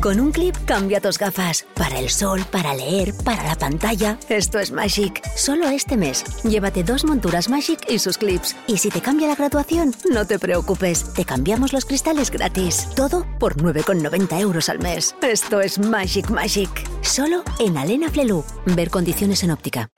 Con un clip cambia tus gafas. Para el sol, para leer, para la pantalla. Esto es Magic. Solo este mes. Llévate dos monturas Magic y sus clips. Y si te cambia la graduación, no te preocupes. Te cambiamos los cristales gratis. Todo por 9,90 euros al mes. Esto es Magic Magic. Solo en Alena Flelu. Ver condiciones en óptica.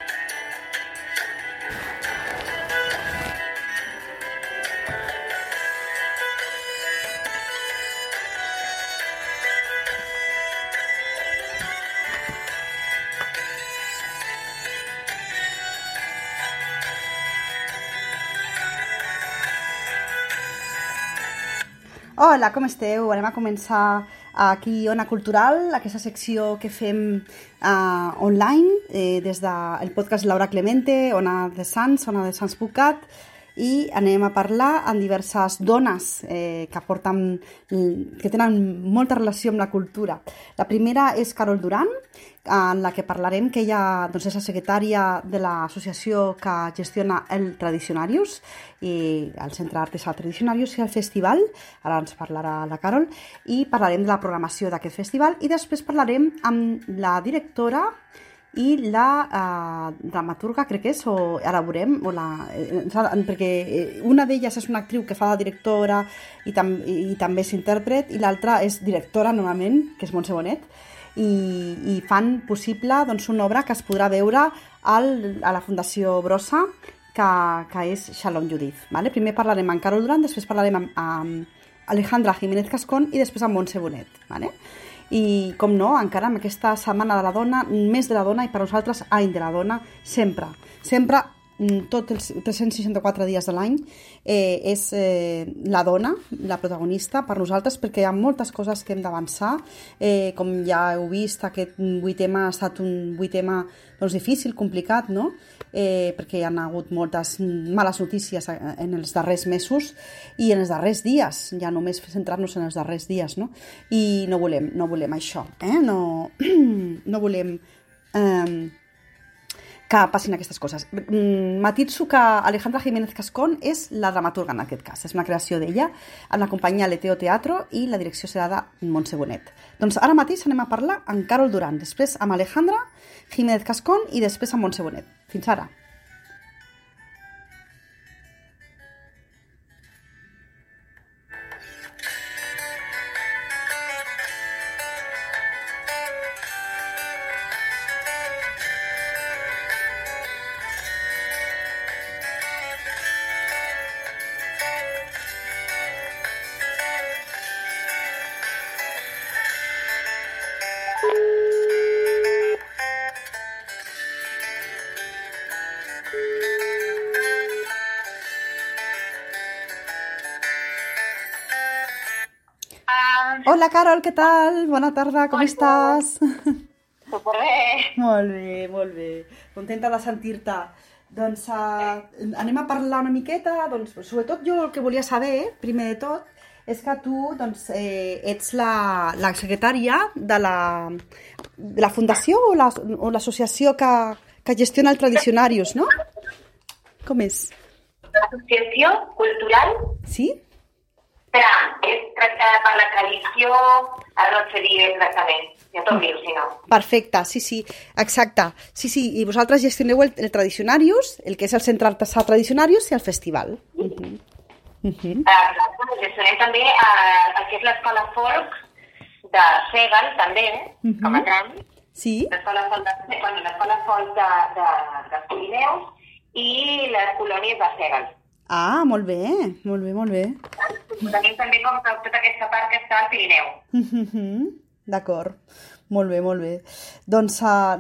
Hola, com esteu? Anem a començar aquí Ona Cultural, aquesta secció que fem uh, online eh, des del de podcast Laura Clemente, Ona de Sants, Ona de Sants Pucat, i anem a parlar amb diverses dones eh, que porten, que tenen molta relació amb la cultura. La primera és Carol Duran, en la que parlarem que ella doncs, és la secretària de l'associació que gestiona el Tradicionarius i el Centre Artesà Tradicionarius i el festival, ara ens parlarà la Carol, i parlarem de la programació d'aquest festival i després parlarem amb la directora i la uh, dramaturga, crec que és, o ara veurem, o la, eh, perquè eh, una d'elles és una actriu que fa de directora i, tam, i, i també és intèrpret, i l'altra és directora, normalment, que és Montse Bonet, i, i fan possible doncs, una obra que es podrà veure al, a la Fundació Brossa, que, que és Shalom Judith. Vale? Primer parlarem amb Carol Duran, després parlarem amb, amb Alejandra Jiménez Cascón i després amb Montse Bonet. Vale? I, com no, encara amb aquesta setmana de la dona, més de la dona i per nosaltres any de la dona, sempre. Sempre Mm, tots els 364 dies de l'any eh, és eh, la dona, la protagonista per nosaltres perquè hi ha moltes coses que hem d'avançar eh, com ja heu vist aquest vuitema ha estat un vuitema doncs, difícil, complicat no? Eh, perquè hi ha hagut moltes males notícies en els darrers mesos i en els darrers dies ja només centrar-nos en els darrers dies no? i no volem, no volem això eh? no, no volem eh, que passin aquestes coses. Mm, matitzo que Alejandra Jiménez Cascón és la dramaturga en aquest cas. És una creació d'ella amb la companyia Leteo Teatro i la direcció serà de Montse Bonet. Doncs ara mateix anem a parlar amb Carol Duran, després amb Alejandra Jiménez Cascón i després amb Montse Bonet. Fins Hola, Carol, què tal? Bona tarda, com Hola. estàs? Superbé. molt bé, molt bé. Contenta de sentir-te. Doncs uh, anem a parlar una miqueta, doncs, sobretot jo el que volia saber, primer de tot, és que tu doncs, eh, ets la, la secretària de la, de la fundació o la- l'associació que, que gestiona el Tradicionarius, no? Com és? L'associació cultural Sí? Espera, és tractada per la tradició, ara no et sé dir exactament, ja t'ho envio, si no. Perfecte, sí, sí, exacte. Sí, sí, i vosaltres gestioneu el, el Tradicionarius, el que és el Centre Artesà Tradicionarius i el festival. Uh -huh. Uh -huh. Eh, gestionem també eh, el que és l'escola folk de Segal, també, Mhm. com a tram, Sí? l'escola folk de, bueno, l'escola folk de, de, dels Pirineus i les colònies de Segal. Ah, molt bé, molt bé, molt bé. Tenim també com que tota aquesta part que està al Pirineu. Uh -huh. D'acord, molt bé, molt bé. Doncs uh,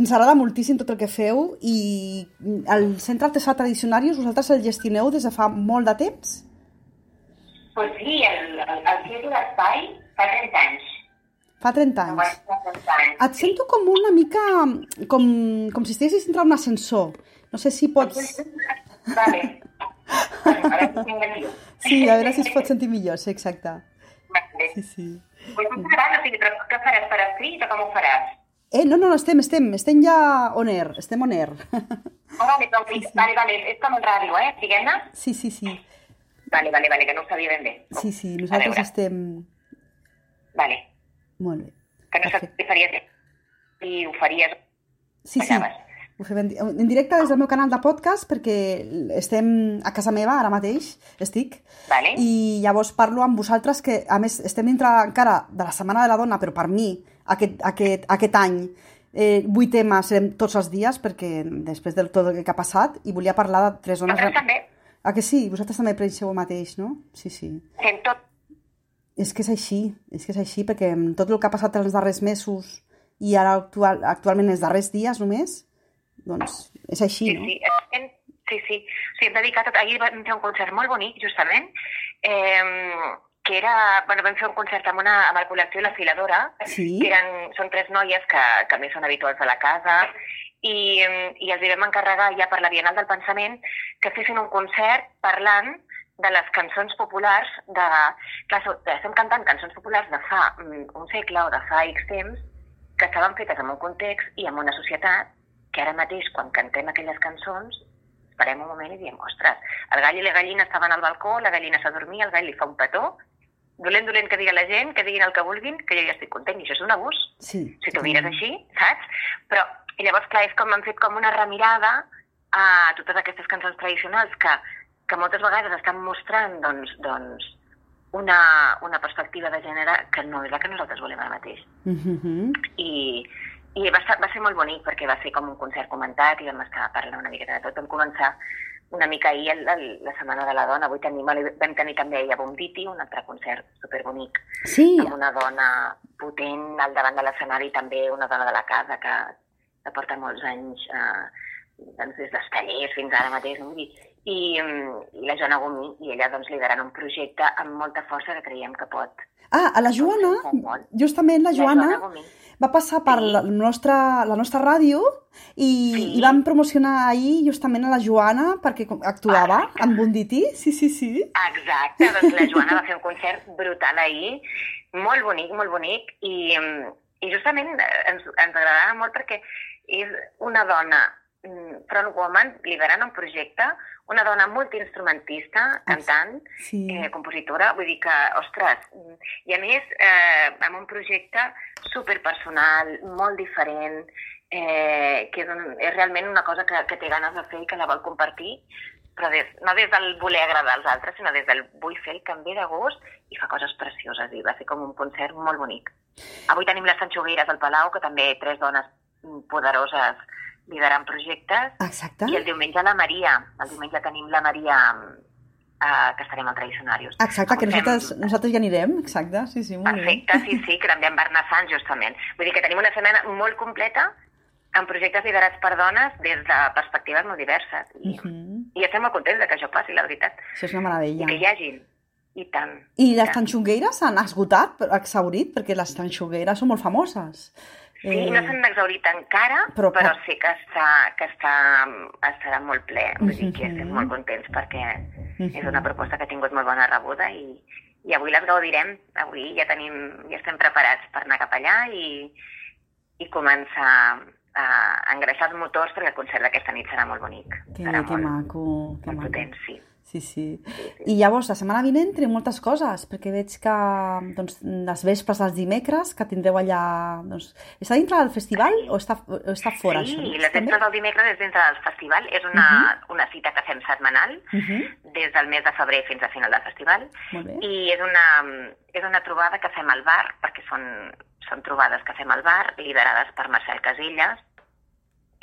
ens agrada moltíssim tot el que feu i el Centre Artesà Tradicionarius vosaltres el gestioneu des de fa molt de temps? Pues sí, el, el, el és l'espai fa 30 anys. Fa 30 No va anys. ser 30 anys. Et sento com una mica... com, com si estiguessis dintre d'un ascensor. No sé si pots... Vale. Bueno, ara sí tinc millor. Sí, a veure si es pot sentir millor, sí, exacte. Vale. Sí, sí. Pues tu faràs, o sigui, però què faràs per escrit o com ho faràs? Eh, no, no, no, estem, estem, estem ja on air, estem on air. Oh, vale, doncs, sí, vale, vale, és com un ràdio, eh? Diguem-ne? Sí, sí, sí, Vale, vale, vale, que no ho sabia ben bé. sí, sí, nosaltres estem... Vale. Molt bé. Que no Perfecte. se't faries i ho faries Sí, sí. ballaves. Ho fem en, en directe des del meu canal de podcast perquè estem a casa meva ara mateix, estic, Vale? i llavors parlo amb vosaltres que, a més, estem dintre encara de la Setmana de la Dona, però per mi, aquest, aquest, aquest any, eh, vuit temes serem tots els dies, perquè després de tot el que ha passat, i volia parlar de tres dones... Nosaltres també Ah, que sí? Vosaltres també preixeu el mateix, no? Sí, sí. fem tot És que és així, és que és així, perquè tot el que ha passat els darrers mesos i ara actual, actualment els darrers dies només, doncs és així, Sí, no? sí, estem, sí, sí. Sigui, hem dedicat tot... Ahir vam fer un concert molt bonic, justament, eh, que era... Bueno, vam fer un concert amb, una, amb el col·lectiu La Filadora, Sí. que eren, són tres noies que, que a més són habituals a la casa, i, eh, i els vam encarregar ja per la Bienal del Pensament que fessin un concert parlant de les cançons populars de... Clar, so- estem cantant cançons populars de fa mm, un segle o de fa X temps que estaven fetes en un context i en una societat que ara mateix, quan cantem aquelles cançons, parem un moment i diem, ostres, el gall i la gallina estaven al balcó, la gallina s'ha dormit, el gall li fa un petó, dolent, dolent que digui la gent, que diguin el que vulguin, que jo ja estic content, i això és un abús, Sí. si t'ho mires així, saps? Però, i llavors, clar, és com han fet com una remirada a totes aquestes cançons tradicionals que, que moltes vegades estan mostrant, doncs, doncs una, una perspectiva de gènere que no és la que nosaltres volem ara mateix Mhm. i, i va, ser, va ser molt bonic perquè va ser com un concert comentat i vam estar parlant una miqueta de tot. Vam començar una mica ahir el, el, la Setmana de la Dona. Avui tenim, vam tenir també ahir a Bombiti, un altre concert superbonic Sí, amb una dona potent al davant de l'escenari, també una dona de la casa que, que porta molts anys eh, doncs des dels tallers fins ara mateix, no? I, mm, i la Joana Gomí, i ella doncs liderant un projecte amb molta força que creiem que pot. Ah, a la Joana, Molt, molt. justament la La Joana, Joana Gomí. va passar per la nostra, la nostra ràdio i, Sí. i vam promocionar ahir justament a la Joana perquè actuava Perfecte. amb Bonditi, sí, sí, sí. Exacte, doncs la Joana va fer un concert brutal ahir, molt bonic, molt bonic, i, mm, i justament ens, ens agradava molt perquè és una dona mm, frontwoman liderant un projecte, una dona multiinstrumentista, cantant, Sí. eh, compositora, vull dir que, ostres, mm, i a més eh, amb un projecte superpersonal, molt diferent, eh, que és, un, és realment una cosa que, que té ganes de fer i que la vol compartir, però des, no des del voler agradar als altres, sinó des del vull fer el que em ve de gust i fa coses precioses, i va ser com un concert molt bonic. Avui tenim les Sanxogueires al Palau, que també tres dones mm, poderoses liderant projectes, Exacte. i el diumenge la Maria. El diumenge tenim la Maria eh, que estarem al Tradicionarius. Exacte, que Avui fem- nosaltres, nosaltres ja anirem, exacte, sí, sí, molt Perfecte, sí, sí, que també amb Barna Sant, justament. Vull dir que tenim una setmana molt completa amb projectes liderats per dones des de perspectives molt diverses. bé. I, Mhm. i estem molt contents que això passi, la veritat. Això és una I meravella. que hi hagin. I tant. I les tant. tanxongueires s'han esgotat, exhaurit, perquè les tanxongueires són molt famoses. Sí, eh... no s'han exhaurit encara, però- però, sí que, està, que està, estarà molt ple. Vull dir que estem molt contents perquè és una proposta que ha tingut molt bona rebuda i, i avui les gaudirem. Avui ja tenim, ja estem preparats per anar cap allà i, i començar a engreixar els motors perquè el concert d'aquesta nit serà molt bonic. Que, serà que molt, maco, que molt maco. potent, sí. Sí, sí. I llavors, la setmana vinent tenim moltes coses, perquè veig que doncs, les vespres dels dimecres, que tindreu allà... Doncs, està dintre del festival o està, o està fora, sí, això? no? les vespres del dimecres és dintre del festival. És una, una cita que fem setmanal, Mhm, des del mes de febrer fins al final del festival. I és una, és una trobada que fem al bar, perquè són, són trobades que fem al bar, liderades per Marcel Casillas,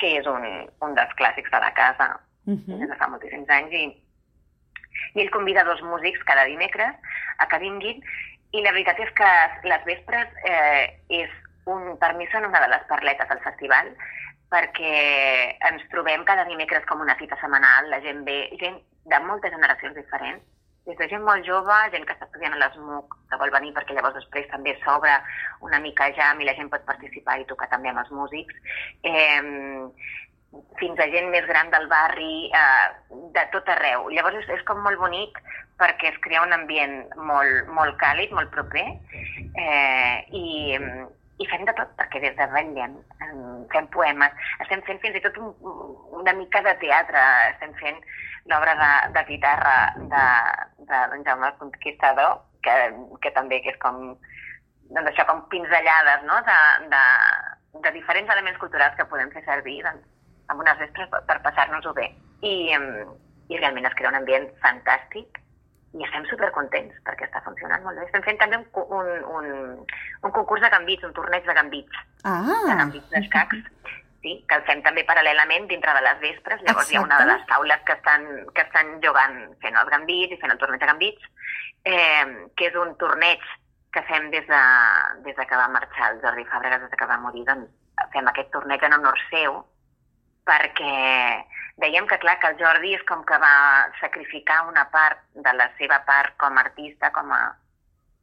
que és un, un dels clàssics de la casa Mhm. des de fa moltíssims anys, i, i ell convida dos músics cada dimecres a que vinguin, i la veritat és que les vespres eh, és un, per mi són una de les parletes del festival, perquè ens trobem cada dimecres com una cita setmanal, la gent ve, gent de moltes generacions diferents, des de gent molt jove, gent que està estudiant a l'ESMUC, que vol venir perquè llavors després també s'obre una mica jam i la gent pot participar i tocar també amb els músics, eh, fins a gent més gran del barri, eh, de tot arreu. Llavors és, és com molt bonic perquè es crea un ambient molt, molt càlid, molt proper, eh, i, i fem de tot, perquè des de vetllem, em, fem poemes, estem fent fins i tot un, una mica de teatre, estem fent l'obra de, de guitarra de, de d'en Jaume Conquistador, que, que també que és com doncs això, com pinzellades no? de, de, de diferents elements culturals que podem fer servir doncs, amb unes vespres per, passar-nos-ho bé. I, I realment es crea un ambient fantàstic i estem supercontents perquè està funcionant molt bé. Estem fent també un, un, un, un concurs de gambits, un torneig de gambits. Ah. De gambits d'escacs. Sí, que el fem també paral·lelament dintre de les vespres. Llavors Exacte. hi ha una de les taules que estan, que estan jugant fent els gambits i fent el torneig de gambits, eh, que és un torneig que fem des de, des de que va marxar el Jordi Fàbregas, des de que va morir, doncs fem aquest torneig en honor seu, perquè veiem que, clar, que el Jordi és com que va sacrificar una part de la seva part com a artista, com a,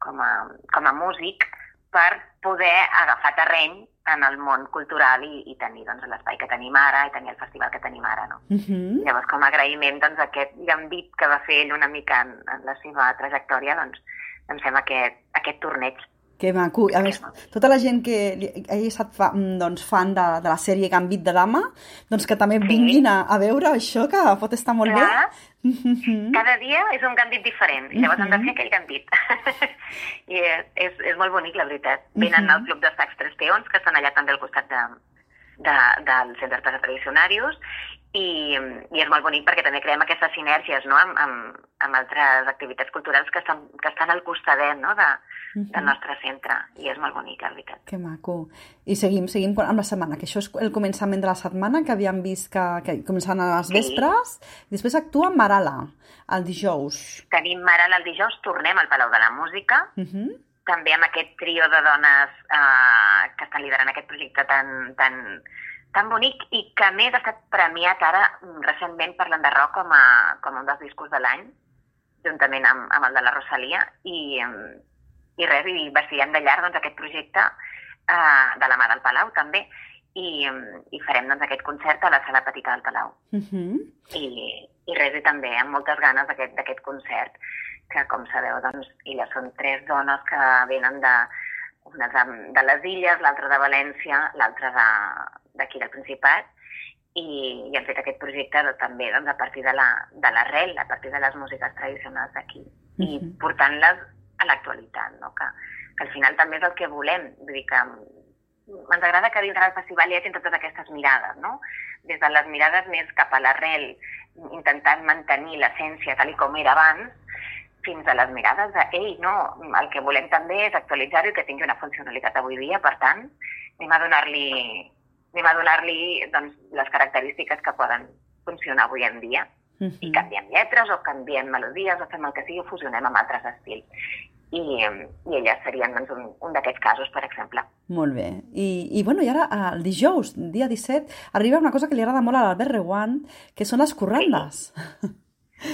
com a, com a músic, per poder agafar terreny en el món cultural i, i tenir doncs, l'espai que tenim ara i tenir el festival que tenim ara. No? Uh -huh. Llavors, com a agraïment doncs, aquest gambit que va fer ell una mica en, en la seva trajectòria, doncs, doncs fem aquest, aquest torneig que maco. A més, tota la gent que hagi estat fa, mm, doncs, fan de, de la sèrie Gambit de Dama, doncs que també sí. vinguin a, a veure això, que pot estar molt Clar. bé. Cada dia és un gambit diferent, llavors uh -huh. hem de fer aquell gambit. I és, és, molt bonic, la veritat. Venen uh -huh. al Club de Sacs Tres Peons, que estan allà també al costat de, de, del Centre de Tradicionarius, i, i és molt bonic perquè també creem aquestes sinergies no? amb, amb, amb altres activitats culturals que estan, que estan al costadet no? de, del nostre centre i és molt bonic, la veritat. Que maco. I seguim, seguim amb la setmana, que això és el començament de la setmana, que havíem vist que, que començaven a les vespres, sí. i després actua Marala, el dijous. Tenim Marala el dijous, tornem al Palau de la Música, uh -huh. també amb aquest trio de dones eh, que estan liderant aquest projecte tan, tan, tan bonic i que a més ha estat premiat ara recentment per l'Enderroc com, a, com un dels discos de l'any, juntament amb, amb el de la Rosalia, i, i res, i vestiguem de llarg doncs, aquest projecte eh, de la mà del Palau també i, i farem doncs, aquest concert a la sala petita del Palau. Uh -huh. I, I res, i també amb moltes ganes d'aquest concert, que com sabeu, doncs, elles són tres dones que venen de, una de, de les Illes, l'altra de València, l'altra d'aquí de, del Principat, i, i hem fet aquest projecte també doncs, a partir de l'arrel, la, a partir de les músiques tradicionals d'aquí, uh -huh. i portant-les a l'actualitat, no? que, que al final també és el que volem. Vull dir que ens agrada que dintre del festival hi hagi totes aquestes mirades, no? des de les mirades més cap a l'arrel, intentant mantenir l'essència tal com era abans, fins a les mirades de, ei, no, el que volem també és actualitzar-ho i que tingui una funcionalitat avui dia, per tant, anem a donar-li anem a donar-li doncs, les característiques que poden funcionar avui en dia Uh -huh. i canviem lletres o canviem melodies o fem el que sigui o fusionem amb altres estils. I, i elles serien doncs, un, un d'aquests casos, per exemple. Molt bé. I, I, bueno, i ara, el dijous, dia 17, arriba una cosa que li agrada molt a l'Albert Reguant, que són les corrandes. Sí.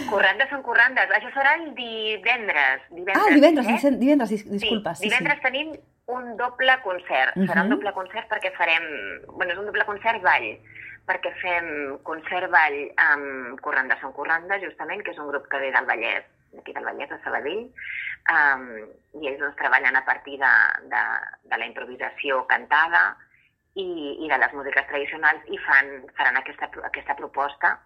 Corrandes són corrandes. Això serà el divendres. divendres ah, divendres, eh? divendres, disculpa. Sí, divendres sí. tenim un doble concert. Uh -huh. Serà un doble concert perquè farem... Bueno, és un doble concert ball perquè fem concert ball amb Corranda Són Corranda, justament, que és un grup que ve del Vallès, d'aquí del Vallès, de Sabadell, um, i ells doncs, treballen a partir de, de, de la improvisació cantada i, i de les músiques tradicionals i fan, faran aquesta, aquesta proposta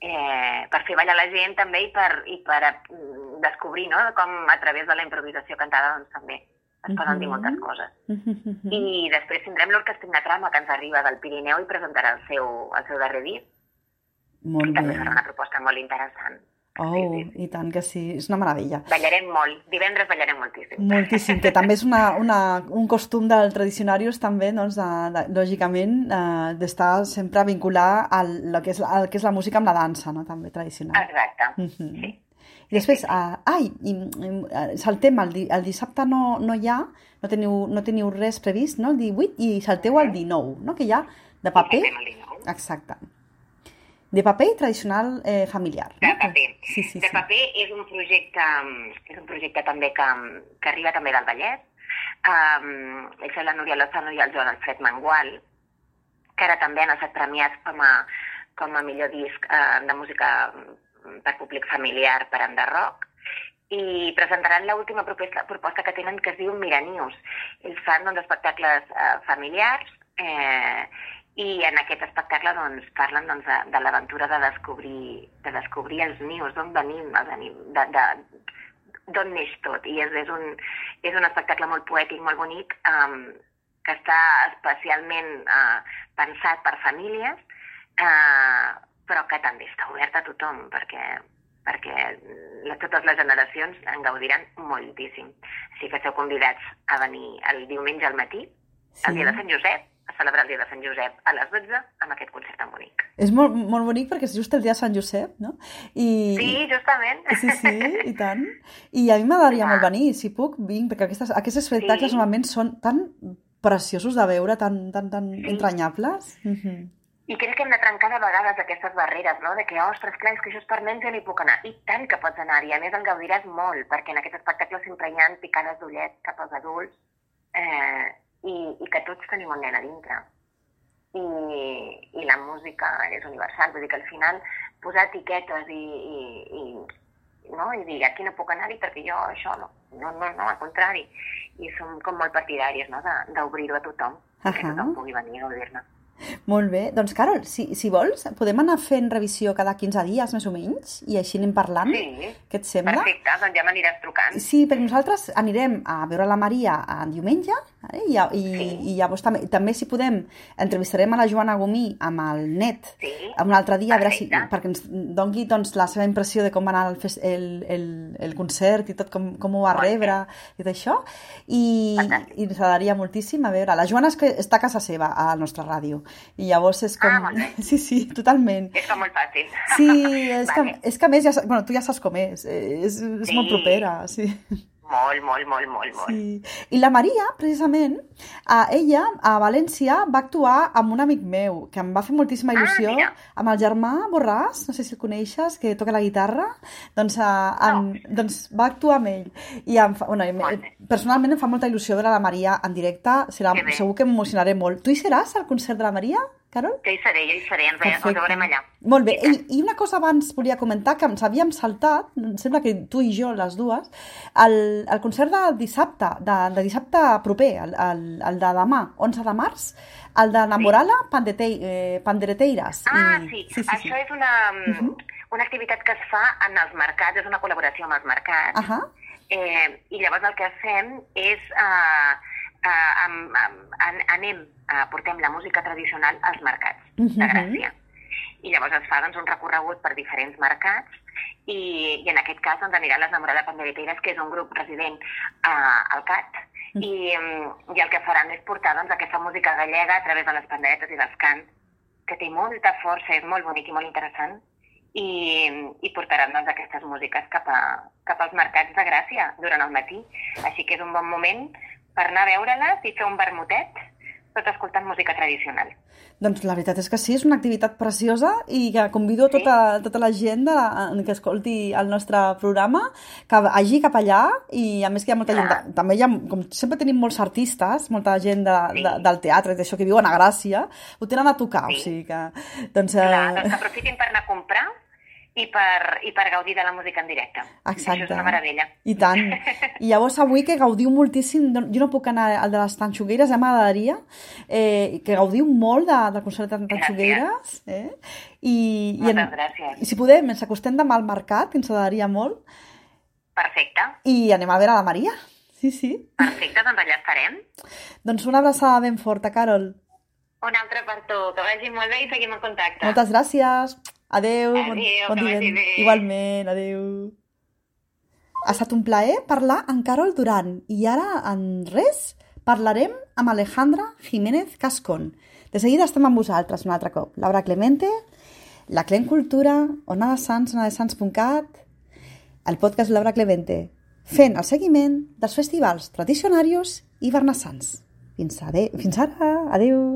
eh, per fer ballar la gent també i per, i per mm, descobrir no? com a través de la improvisació cantada doncs, també es poden dir moltes coses. I després tindrem l'Orquestra Trama, que ens arriba del Pirineu i presentarà el seu, el seu darrer disc. Molt I també bé. farà una proposta molt interessant. Oh, sí, sí. i tant que sí, és una meravella. Ballarem molt, divendres ballarem moltíssim. Moltíssim, que també és una, una, un costum del tradicionarius també, doncs, de, de, lògicament, eh, d'estar sempre vincular al, lo que és, al que és la música amb la dansa, no?, també tradicional. Exacte, uh -huh. sí. I després, uh, ai, i, i, saltem, el, di, el dissabte no, no hi ha, no teniu, no teniu res previst, no?, el 18, i salteu el 19, no?, que hi ha de paper. Exacte. De paper tradicional eh, familiar. De paper. Sí, sí, de sí. paper és un projecte, és un projecte també que, que arriba també del Vallès. Um, és la Núria Lozano i el Joan Alfred Mangual, que ara també han estat premiats com a, com a millor disc uh, de música per públic familiar per Enderroc i presentaran l'última proposta, proposta que tenen que es diu Miranius. Ells fan doncs, espectacles eh, familiars eh, i en aquest espectacle doncs, parlen doncs, de, de l'aventura de descobrir, de descobrir els nius, d'on venim, els venim de, de, d'on neix tot. I és, és, un, és un espectacle molt poètic, molt bonic, um, que està especialment uh, pensat per famílies, uh, però que també està obert a tothom, perquè perquè la, totes les generacions en gaudiran moltíssim. Així que esteu convidats a venir el diumenge al matí, sí. el dia de Sant Josep, a celebrar el dia de Sant Josep a les 12 amb aquest concert tan bonic. És molt, molt bonic perquè és just el dia de Sant Josep, no? I... Sí, justament. Sí, sí, i tant. I a mi m'agradaria ah. molt venir, si puc, vinc, perquè aquestes, aquests espectacles sí. normalment són tan preciosos de veure, tan, tan, tan sí. entranyables. Uh -huh. I crec que hem de trencar de vegades aquestes barreres, no? De que, ostres, clar, és que això és per nens i no hi puc anar. I tant que pots anar-hi, a més en gaudiràs molt, perquè en aquest espectacle sempre hi ha picades d'ullet cap als adults eh, i, i que tots tenim un nen a dintre. I, I la música és universal, vull dir que al final posar etiquetes i, i, i no? I dir, aquí no puc anar-hi perquè jo això no. No, no, no, al contrari. I som com molt partidàries, no?, d'obrir-ho a tothom, uh -huh. que tothom pugui venir a gaudir-ne. Molt bé. Doncs, Carol, si, si vols, podem anar fent revisió cada 15 dies, més o menys, i així anem parlant. Sí. Què et sembla? Perfecte, doncs ja m'aniràs trucant. Sí, perquè nosaltres anirem a veure la Maria en diumenge? I, i, sí. i llavors també, també, si podem, entrevistarem a la Joana Gomí amb el net sí. un altre dia, a veure si, perquè ens dongui doncs, la seva impressió de com va anar el, el, el, el concert i tot, com, com ho va rebre i això. I, i ens agradaria moltíssim a veure. La Joana és que està a casa seva, a la nostra ràdio, i llavors és com... Ah, sí, sí, totalment. És com molt fàcil. Sí, és, vale. que, és que a més, ja, bueno, tu ja saps com és, és, és sí. molt propera, sí. Molt, molt, molt, molt, molt. Sí. I la Maria, precisament, a ella, a València, va actuar amb un amic meu, que em va fer moltíssima ah, il·lusió, ah, amb el germà Borràs, no sé si el coneixes, que toca la guitarra, doncs, a, amb, no. doncs va actuar amb ell. I em fa, bueno, em, personalment em fa molta il·lusió veure la Maria en directe, serà, que segur que m'emocionaré molt. Tu hi seràs al concert de la Maria? Carol? Que hi seré, jo hi seré, ens, ens veurem allà. Molt bé, I, i una cosa abans volia comentar, que ens havíem saltat, em sembla que tu i jo, les dues, el, el concert de dissabte, de, de dissabte proper, el, el, el de demà, 11 de març, el de Namorala sí. Pandete, eh, Pandereteiras. Ah, i... sí. sí, sí, Això sí. és una, uh -huh. una activitat que es fa en els mercats, és una col·laboració amb els mercats, uh -huh. eh, i llavors el que fem és... Eh, anem, eh, portem la música tradicional als mercats uh -huh. de Gràcia. I llavors es fa doncs, un recorregut per diferents mercats i, i en aquest cas doncs, anirà l'Esnamorada Pandereteires, que és un grup resident eh, al CAT, mm. i, mm, i el que faran és portar doncs, aquesta música gallega a través de les panderetes i dels cants, que té molta força, és molt bonic i molt interessant, i, i portaran doncs, aquestes músiques cap, a, cap als mercats de Gràcia durant el matí. Així que és un bon moment per anar a veure-les i fer un vermutet tot escoltant música tradicional. Doncs la veritat és que sí, és una activitat preciosa i que convido sí. tota, tota la gent de, que escolti el nostre programa que hagi cap allà i a més que hi ha molta Clar. gent, també hi ha, com sempre tenim molts artistes, molta gent de, sí. de, del teatre i d'això que viuen a Gràcia, ho tenen a tocar, sí. o sigui que... Doncs, Clar, eh... doncs aprofitin per anar a comprar i per, i per gaudir de la música en directe. Exacte. Això és una meravella. I tant. I llavors avui que gaudiu moltíssim, jo no puc anar al de les Tanxugueres, ja m'agradaria, eh, que gaudiu molt de, del concert de Tanxugueres. Eh? I, Moltes i en, gràcies. I si podem, ens acostem demà al mercat, que ens agradaria molt. Perfecte. I anem a veure la Maria. Sí, sí. Perfecte, doncs allà estarem. Doncs una abraçada ben forta, Carol. Una altra per tu. Que vagi molt bé i seguim en contacte. Moltes gràcies. Adeu, adeu bon, bon dia. Igualment, adeu. Ha estat un plaer parlar amb Carol Duran i ara, en res, parlarem amb Alejandra Jiménez Cascón. De seguida estem amb vosaltres un altre cop. Laura Clemente, la Clem Cultura, Ona de Sants, onadesans.cat, el podcast Laura Clemente, fent el seguiment dels festivals tradicionaris i bernassans. Fins, ade fins ara, adeu!